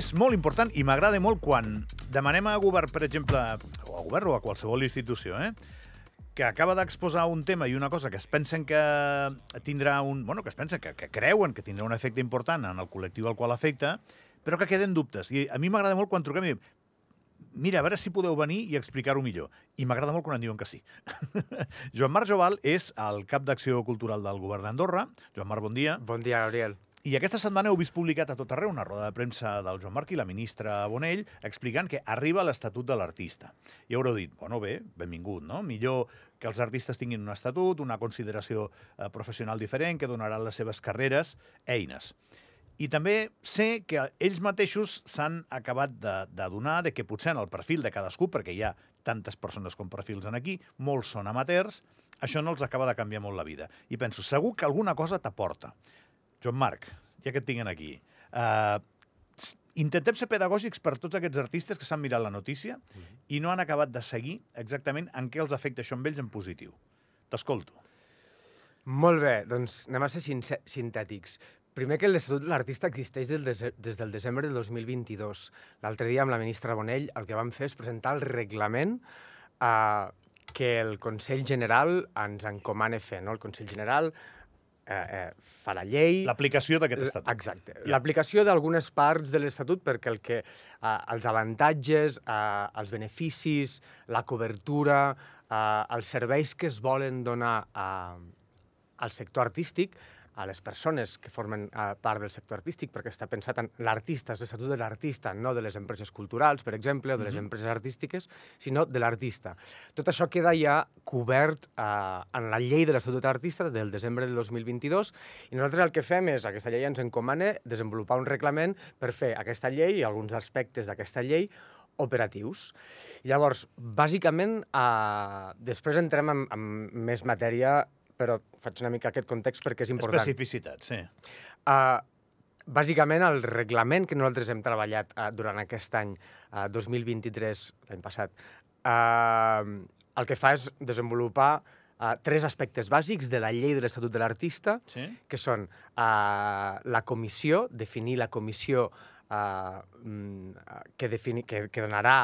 és molt important i m'agrada molt quan demanem a govern, per exemple, o a govern o a qualsevol institució, eh, que acaba d'exposar un tema i una cosa que es pensen que tindrà un... Bueno, que es pensen, que, que creuen que tindrà un efecte important en el col·lectiu al qual afecta, però que queden dubtes. I a mi m'agrada molt quan truquem i diem mira, a veure si podeu venir i explicar-ho millor. I m'agrada molt quan em diuen que sí. Joan Marc Joval és el cap d'Acció Cultural del Govern d'Andorra. Joan Marc, bon dia. Bon dia, Gabriel. I aquesta setmana heu vist publicat a tot arreu una roda de premsa del Joan Marc i la ministra Bonell explicant que arriba l'Estatut de l'Artista. I haureu dit, bueno, bé, benvingut, no? Millor que els artistes tinguin un estatut, una consideració eh, professional diferent, que donaran les seves carreres eines. I també sé que ells mateixos s'han acabat de, de donar de que potser en el perfil de cadascú, perquè hi ha tantes persones com perfils en aquí, molts són amateurs, això no els acaba de canviar molt la vida. I penso, segur que alguna cosa t'aporta. Joan Marc, ja que et tinguin aquí, uh, intentem ser pedagògics per tots aquests artistes que s'han mirat la notícia mm -hmm. i no han acabat de seguir exactament en què els afecta això amb ells en positiu. T'escolto. Molt bé, doncs anem a ser sintètics. Primer que l'Estatut de l'Artista existeix des, des del desembre del 2022. L'altre dia amb la ministra Bonell el que vam fer és presentar el reglament eh, que el Consell General ens encomana fer. No? El Consell General eh, eh, fa la llei... L'aplicació d'aquest estatut. Exacte. Ja. L'aplicació d'algunes parts de l'estatut perquè el que, eh, els avantatges, eh, els beneficis, la cobertura, eh, els serveis que es volen donar eh, al sector artístic a les persones que formen uh, part del sector artístic, perquè està pensat en l'artista, és l'estatut de l'artista, no de les empreses culturals, per exemple, o de les mm -hmm. empreses artístiques, sinó de l'artista. Tot això queda ja cobert uh, en la llei de l'estatut de l'artista del desembre del 2022, i nosaltres el que fem és, aquesta llei ens encomana desenvolupar un reglament per fer aquesta llei i alguns aspectes d'aquesta llei operatius. Llavors, bàsicament, eh, després entrem en, en més matèria però faig una mica aquest context perquè és important. Especificitat, sí. Uh, bàsicament, el reglament que nosaltres hem treballat uh, durant aquest any, uh, 2023, l'any passat, uh, el que fa és desenvolupar uh, tres aspectes bàsics de la llei de l'Estatut de l'Artista, sí? que són uh, la comissió, definir la comissió uh, que, defini, que, que donarà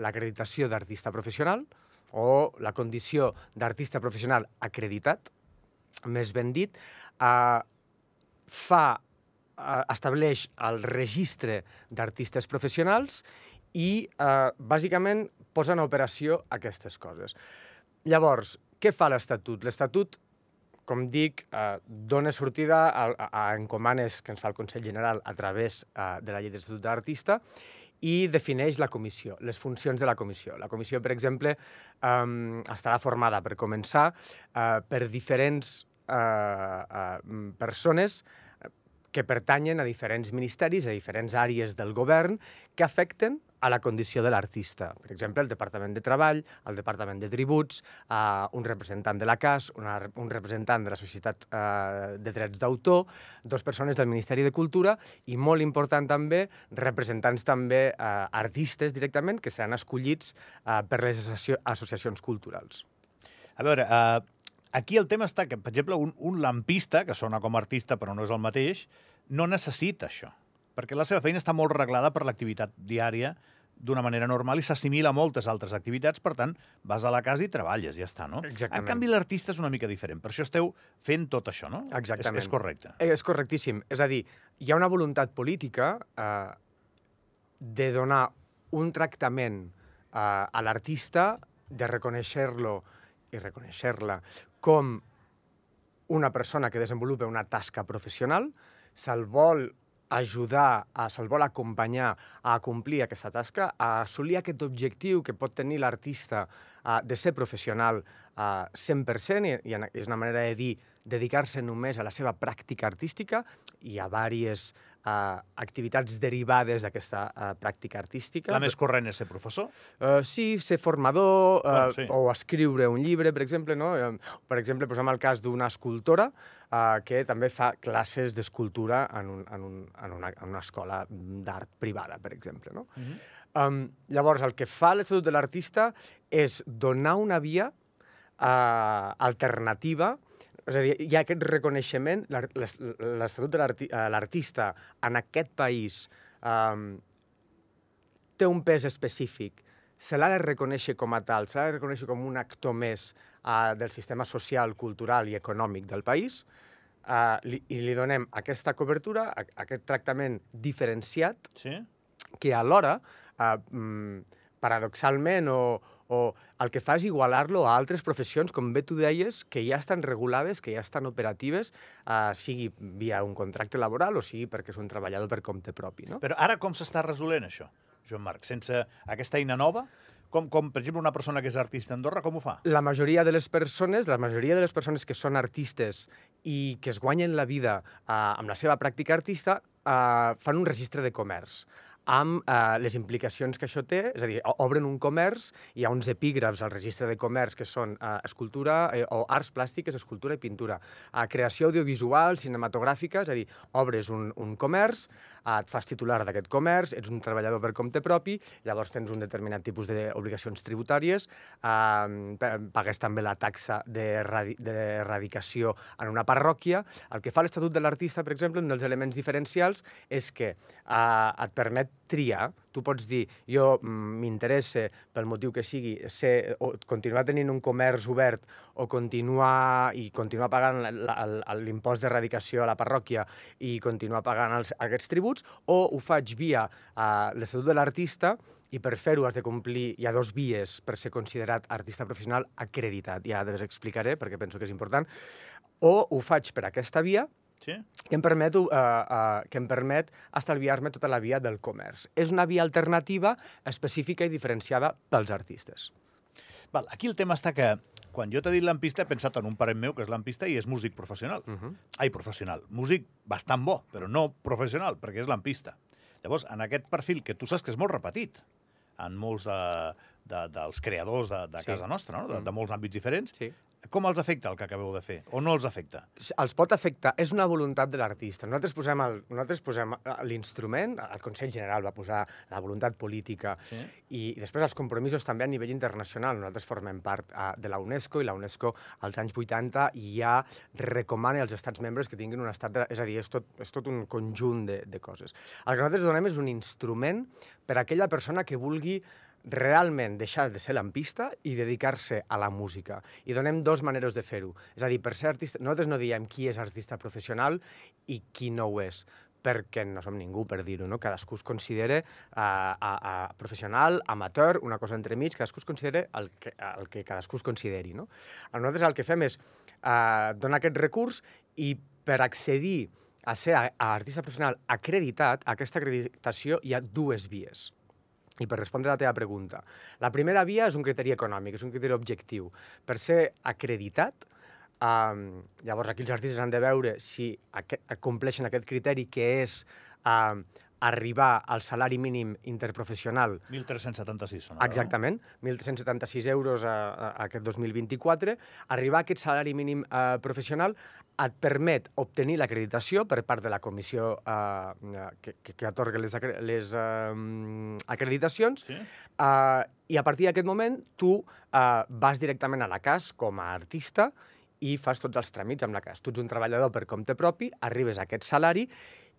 l'acreditació d'artista professional, o la condició d'artista professional acreditat, més ben dit, eh, fa, eh, estableix el registre d'artistes professionals i, eh, bàsicament, posa en operació aquestes coses. Llavors, què fa l'Estatut? L'Estatut, com dic, eh, dona sortida a, a, a encomanes que ens fa el Consell General a través eh, de la llei de l'Estatut d'Artista i defineix la comissió, les funcions de la comissió. La comissió, per exemple, um, estarà formada, per començar, uh, per diferents uh, uh, persones que pertanyen a diferents ministeris, a diferents àrees del govern, que afecten a la condició de l'artista. Per exemple, el Departament de Treball, el Departament de Tributs, eh, un representant de la CAS, una, un representant de la Societat eh, de Drets d'Autor, dos persones del Ministeri de Cultura i, molt important també, representants també eh, artistes directament que seran escollits eh, per les associacions culturals. A veure, eh, aquí el tema està que, per exemple, un, un lampista, que sona com a artista però no és el mateix, no necessita això perquè la seva feina està molt reglada per l'activitat diària d'una manera normal i s'assimila a moltes altres activitats, per tant, vas a la casa i treballes, ja està, no? Exactament. En canvi, l'artista és una mica diferent. Per això esteu fent tot això, no? Exactament. És, és correcte. Eh, és correctíssim. És a dir, hi ha una voluntat política eh, de donar un tractament eh, a l'artista, de reconèixer-lo i reconèixer-la com una persona que desenvolupa una tasca professional, se'l vol ajudar, a, se'l vol acompanyar a complir aquesta tasca, a assolir aquest objectiu que pot tenir l'artista uh, de ser professional uh, 100%, i, i és una manera de dir dedicar-se només a la seva pràctica artística. Hi ha diverses uh, activitats derivades d'aquesta uh, pràctica artística. La més corrent és ser professor? Uh, sí, ser formador, uh, Bueno, sí. o escriure un llibre, per exemple. No? Eh, Per exemple, posem el cas d'una escultora uh, que també fa classes d'escultura en, un, en, un, en, una, en una escola d'art privada, per exemple. No? Mhm. Um, llavors, el que fa l'Estatut de l'Artista és donar una via uh, alternativa és a dir, hi ha aquest reconeixement, l'Estatut de eh, l'artista en aquest país um, té un pes específic, se l'ha de reconèixer com a tal, se l'ha de reconèixer com un actor més uh, del sistema social, cultural i econòmic del país, uh, li, i li donem aquesta cobertura, a, aquest tractament diferenciat, Sí? que alhora, uh, paradoxalment, o, o el que fa és igualar-lo a altres professions, com bé tu deies, que ja estan regulades, que ja estan operatives, uh, sigui via un contracte laboral o sigui perquè és un treballador per compte propi. No? Però ara com s'està resolent això, Joan Marc? Sense aquesta eina nova? Com, com, per exemple, una persona que és artista a Andorra, com ho fa? La majoria de les persones, la majoria de les persones que són artistes i que es guanyen la vida uh, amb la seva pràctica artista uh, fan un registre de comerç amb eh, les implicacions que això té, és a dir, obren un comerç, hi ha uns epígrafs al registre de comerç que són eh, escultura eh, o arts plàstiques, escultura i pintura, eh, creació audiovisual, cinematogràfica, és a dir, obres un, un comerç, eh, et fas titular d'aquest comerç, ets un treballador per compte propi, llavors tens un determinat tipus d'obligacions tributàries, eh, pa- pagues també la taxa d'erradi- d'erradicació en una parròquia. El que fa l'Estatut de l'Artista, per exemple, un dels elements diferencials és que eh, et permet triar. Tu pots dir, jo mm, m'interessa, pel motiu que sigui, ser, o continuar tenint un comerç obert o continuar i continuar pagant l'impost d'erradicació a la parròquia i continuar pagant els, aquests tributs, o ho faig via uh, l'Estatut de l'Artista i per fer-ho has de complir, hi ha dos vies per ser considerat artista professional acreditat, ja les explicaré perquè penso que és important, o ho faig per aquesta via, Sí? que em permet, uh, uh, que em permet estalviar-me tota la via del comerç. És una via alternativa específica i diferenciada pels artistes. Val, aquí el tema està que quan jo t'he dit lampista he pensat en un parent meu que és lampista i és músic professional. Uh -huh. Ai, professional. Músic bastant bo, però no professional, perquè és lampista. Llavors, en aquest perfil, que tu saps que és molt repetit en molts de, de, dels creadors de, de Sí. casa nostra, no? de, Mm. de molts àmbits diferents, Sí. Com els afecta el que acabeu de fer? O no els afecta? els pot afectar, és una voluntat de l'artista. Nosaltres posem el- nosaltres posem eh, l'instrument, el Consell General va posar la voluntat política Sí. i, i després els compromisos també a nivell internacional. Nosaltres formem part uh, de la UNESCO i la UNESCO als anys 80 ja recomana als estats membres que tinguin un estat... De, és a dir, és tot, és tot un conjunt de, de coses. El que nosaltres donem és un instrument per a aquella persona que vulgui realment deixar de ser lampista i dedicar-se a la música. I donem dos maneres de fer-ho. És a dir, per ser artista... Nosaltres no diem qui és artista professional i qui no ho és perquè no som ningú per dir-ho, no? Cadascú es considera uh, a, a professional, amateur, una cosa entremig, cadascú es considera el que, el que cadascú es consideri, no? Nosaltres el que fem és uh, donar aquest recurs i per accedir a ser a, a artista professional acreditat, a aquesta acreditació hi ha dues vies. I per respondre a la teva pregunta, la primera via és un criteri econòmic, és un criteri objectiu. Per ser acreditat, um, llavors aquí els artistes han de veure si aqu compleixen aquest criteri que és um, arribar al salari mínim interprofessional 1.376 són ara, Exactament, 1.376 euros a, a, aquest 2024. Arribar a aquest salari mínim eh, professional et permet obtenir l'acreditació per part de la comissió eh, que, que, que atorga les, les eh, acreditacions? Sí? Uh, I a partir d'aquest moment, tu uh, vas directament a la CAS com a artista i fas tots els tràmits amb la CAS. Tu ets un treballador per compte propi, arribes a aquest salari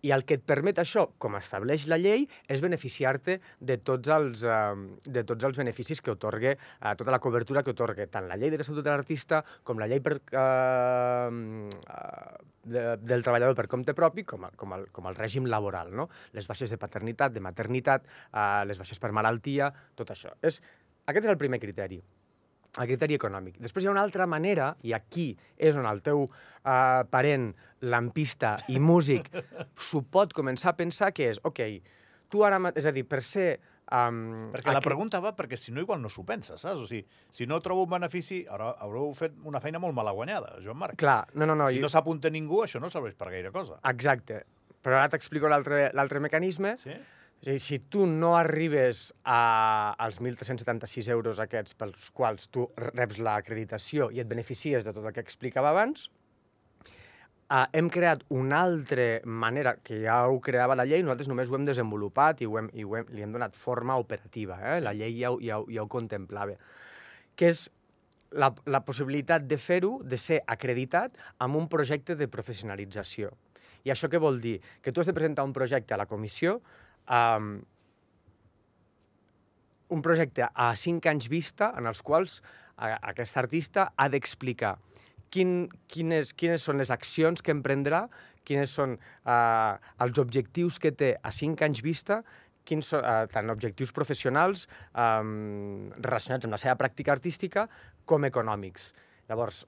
i el que et permet això, com estableix la llei, és beneficiar-te de, tots els, uh, de tots els beneficis que otorga, uh, tota la cobertura que otorga tant la llei de l'Estatut de l'Artista com la llei per, uh, de, del treballador per compte propi, com, com, el, com el règim laboral, no? Les baixes de paternitat, de maternitat, uh, les baixes per malaltia, tot això. És, aquest és el primer criteri el criteri econòmic. Després hi ha una altra manera, i aquí és on el teu uh, parent, lampista i músic s'ho pot començar a pensar, que és, ok, tu ara, és a dir, per ser Um, Perquè la pregunta va perquè si no igual no s'ho pensa, saps? O sigui, si no trobo un benefici, ara haureu fet una feina molt malaguanyada, Joan Marc. Clar, no, no, no. si jo- no s'apunta ningú, això no serveix per gaire cosa. Exacte. Però ara t'explico l'altre mecanisme. Sí? És a dir, si tu no arribes a, als 1.376 euros aquests pels quals tu reps l'acreditació i et beneficies de tot el que explicava abans, Uh, hem creat una altra manera, que ja ho creava la llei, nosaltres només ho hem desenvolupat i, ho hem, i ho hem, li hem donat forma operativa. Eh? La llei ja, ja, ja ho contemplava. Que és la, la possibilitat de fer-ho, de ser acreditat amb un projecte de professionalització. I això què vol dir? Que tu has de presentar un projecte a la comissió, um, un projecte a cinc anys vista en els quals a, aquest artista ha d'explicar quin, quines, quines són les accions que emprendrà, quines són uh, els objectius que té a cinc anys vista, quins són uh, tant objectius professionals um, relacionats amb la seva pràctica artística com econòmics. Llavors,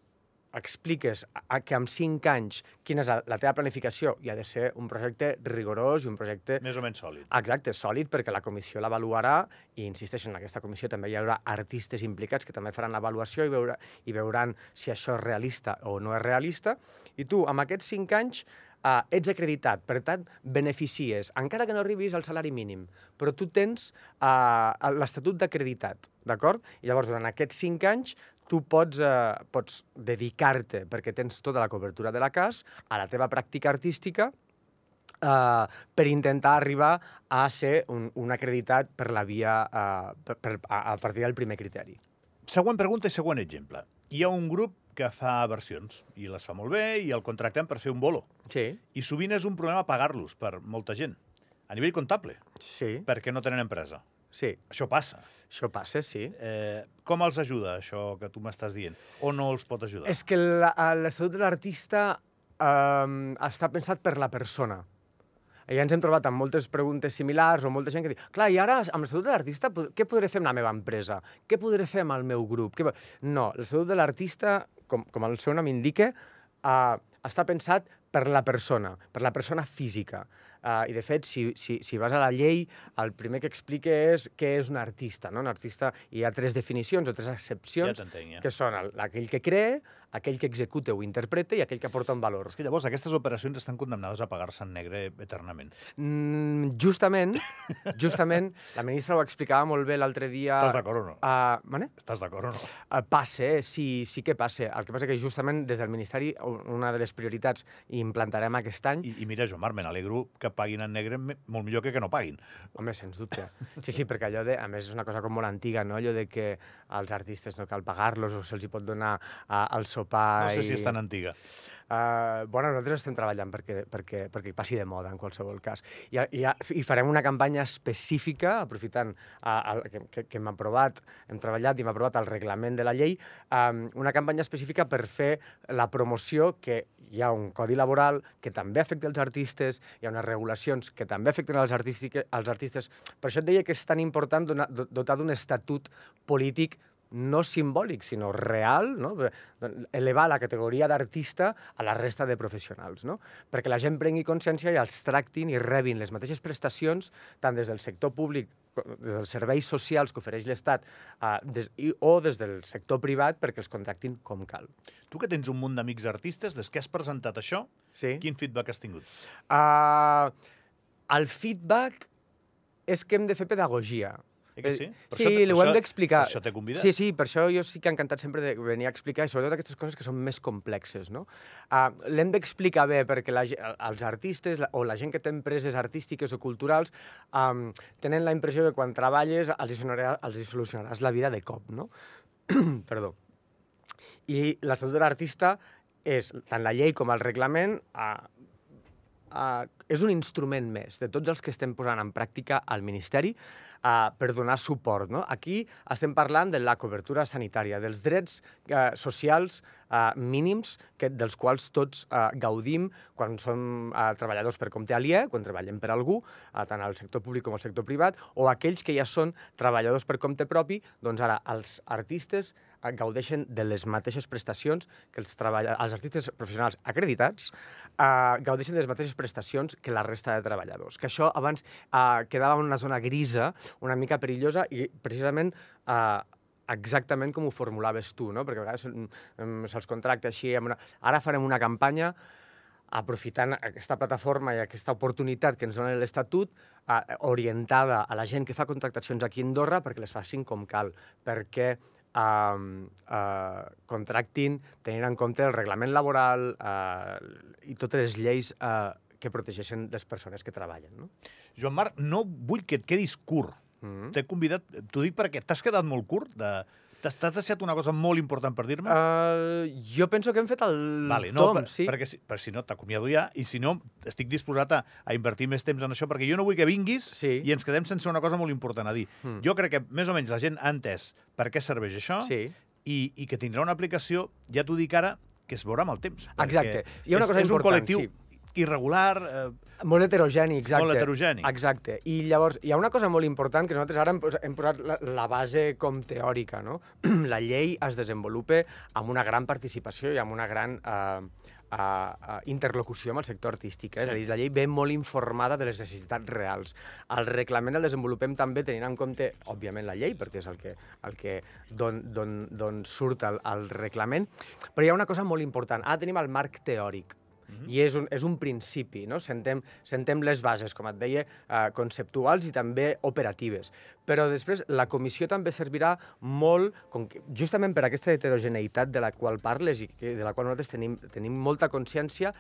expliques a, a que en cinc anys quina és la, la teva planificació i ha de ser un projecte rigorós i un projecte Més o menys sòlid. Exacte, sòlid, perquè la comissió l'avaluarà i, insisteixo, en aquesta comissió també hi haurà artistes implicats que també faran l'avaluació i, veure, i veuran si això és realista o no és realista. I tu, amb aquests cinc anys, uh, ets acreditat, per tant, beneficies, encara que no arribis al salari mínim, però tu tens uh, l'estatut d'acreditat, d'acord? I llavors, durant aquests cinc anys, tu pots, eh, pots dedicar-te, perquè tens tota la cobertura de la CAS, a la teva pràctica artística, uh, per intentar arribar a ser un, un acreditat per la via, uh, per, per, a, a partir del primer criteri. Següent pregunta i següent exemple. Hi ha un grup que fa versions i les fa molt bé i el contractem per fer un bolo. Sí, I sovint és un problema pagar-los per molta gent. A nivell comptable, sí, perquè no tenen empresa. Sí. Això passa. Això passa, sí. Eh, com els ajuda, això que tu m'estàs dient? O no els pot ajudar? És que la- l'estatut de l'artista um, està pensat per la persona. I ja ens hem trobat amb moltes preguntes similars o molta gent que diu clar, i ara amb l'estatut de l'artista què podré fer amb la meva empresa? Què podré fer amb el meu grup? Què... po-" No, l'estatut de l'artista, com, com el seu nom indica, uh, està pensat per la persona, per la persona física. Uh, I, de fet, si, si, si vas a la llei, el primer que explica és què és un artista. No? Un artista, hi ha tres definicions o tres ja accepcions, t'entenc, ja. que són el, aquell que crea, aquell que executa o interpreta i aquell que aporta un valor. És que llavors aquestes operacions estan condemnades a pagar-se en negre eternament. Mm, justament, justament, la ministra ho explicava molt bé l'altre dia... Estàs d'acord o no? Uh, mane? Estàs d'acord o no? Uh, passa, eh? sí, sí que passa. El que passa que justament des del Ministeri una de les prioritats i implantarem aquest any I, i mira, Joan Marc, me n'alegro que paguin en negre molt millor que que no paguin. Home, sens dubte. Sí, sí, perquè allò de... A més, és una cosa com molt antiga, no? Allò de que als artistes no cal pagar-los o se'ls hi pot donar uh, el sopar No sé i... si és tan antiga. Uh, bueno, nosaltres estem treballant perquè, perquè, perquè passi de moda, en qualsevol cas. I, i, i farem una campanya específica, aprofitant uh, el, que, que, que hem aprovat, hem treballat i hem aprovat el reglament de la llei, um, una campanya específica per fer la promoció que hi ha un codi laboral que també afecta els artistes, hi ha unes regulacions que també afecten els, els artistes. Per això et deia que és tan important donar, do- dotar d'un estatut polític no simbòlic, sinó real, no? elevar la categoria d'artista a la resta de professionals, no? perquè la gent prengui consciència i els tractin i rebin les mateixes prestacions tant des del sector públic, des dels serveis socials que ofereix l'Estat uh, des, i, o des del sector privat perquè els contractin com cal. Tu que tens un munt d'amics artistes, des que has presentat això, Sí? quin feedback has tingut? Uh, el feedback és que hem de fer pedagogia. Eh que sí? Per sí, això ho hem d'explicar. això t'he convidat. Sí, sí, per això jo sí que he encantat sempre de venir a explicar, i sobretot aquestes coses que són més complexes, no? Uh, L'hem d'explicar bé perquè la, els artistes la- o la gent que té empreses artístiques o culturals um, tenen la impressió que quan treballes els hi, sonarà, els hi solucionaràs la vida de cop, no? Perdó. I l'Estatut de l'Artista és, tant la llei com el reglament, uh, uh, és un instrument més de tots els que estem posant en pràctica al Ministeri uh, per donar suport. No? Aquí estem parlant de la cobertura sanitària, dels drets uh, socials uh, mínims que, dels quals tots uh, gaudim quan som uh, treballadors per compte aliè, quan treballem per algú, uh, tant al sector públic com al sector privat, o aquells que ja són treballadors per compte propi, doncs ara els artistes gaudeixen de les mateixes prestacions que els, els artistes professionals acreditats eh, gaudeixen de les mateixes prestacions que la resta de treballadors. Que això abans eh, quedava en una zona grisa, una mica perillosa, i precisament eh, exactament com ho formulaves tu, no? perquè a vegades mm, se'ls contracta així, amb una... ara farem una campanya aprofitant aquesta plataforma i aquesta oportunitat que ens dona l'Estatut, eh, orientada a la gent que fa contractacions aquí a Andorra perquè les facin com cal, perquè eh, eh, contractin tenint en compte el reglament laboral eh, i totes les lleis eh, que protegeixen les persones que treballen. No? Joan Marc, no vull que et quedis curt. Mm -hmm. T'he convidat, t'ho dic perquè t'has quedat molt curt de, T'has deixat una cosa molt important per dir-me? Uh, jo penso que hem fet el vale, no, tom, per, sí. Perquè si, per si no, t'acomiado ja, i si no, estic disposat a, a invertir més temps en això, perquè jo no vull que vinguis sí. i ens quedem sense una cosa molt important a dir. Mm. Jo crec que més o menys la gent ha entès per què serveix això sí. i, i que tindrà una aplicació, ja t'ho dic ara, que es veurà amb el temps. Exacte. Hi ha una és, cosa és important, un col·lectiu sí irregular... Eh, molt heterogeni, exacte. Molt heterogeni. Exacte. I llavors, hi ha una cosa molt important que nosaltres ara hem, posat, hem posat la, la base com teòrica, no? la llei es desenvolupa amb una gran participació i amb una gran eh, uh, uh, interlocució amb el sector artístic. Eh? Sí. És a dir, la llei ve molt informada de les necessitats reals. El reglament el desenvolupem també tenint en compte, òbviament, la llei, perquè és el que, el que don, don, don surt el, el reglament, però hi ha una cosa molt important. Ara tenim el marc teòric. -huh. I és un, és un principi, no? Sentem, sentem les bases, com et deia, eh, conceptuals i també operatives. Però després la comissió també servirà molt, com que, justament per aquesta heterogeneïtat de la qual parles i de la qual nosaltres tenim, tenim molta consciència,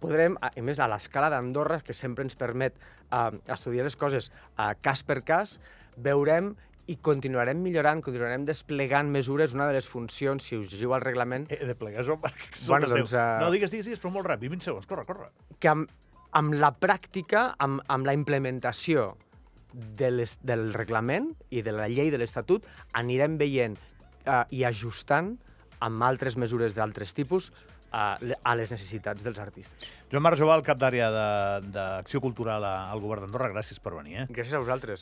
podrem, a més, a l'escala d'Andorra, que sempre ens permet eh, estudiar les coses eh, cas per cas, veurem i continuarem millorant, continuarem desplegant mesures. Una de les funcions, si us llegiu al reglament... He de plegar, Joan. Bueno, doncs, uh... No, digues, digues, digues, però molt ràpid, 20 segons, corre, corre. Que amb, amb la pràctica, amb, amb la implementació de les, del reglament i de la llei de l'Estatut, anirem veient uh, i ajustant amb altres mesures d'altres tipus a, a les necessitats dels artistes. Joan Marc Joval, cap d'àrea d'Acció Cultural al Govern d'Andorra, gràcies per venir. Eh? Gràcies a vosaltres.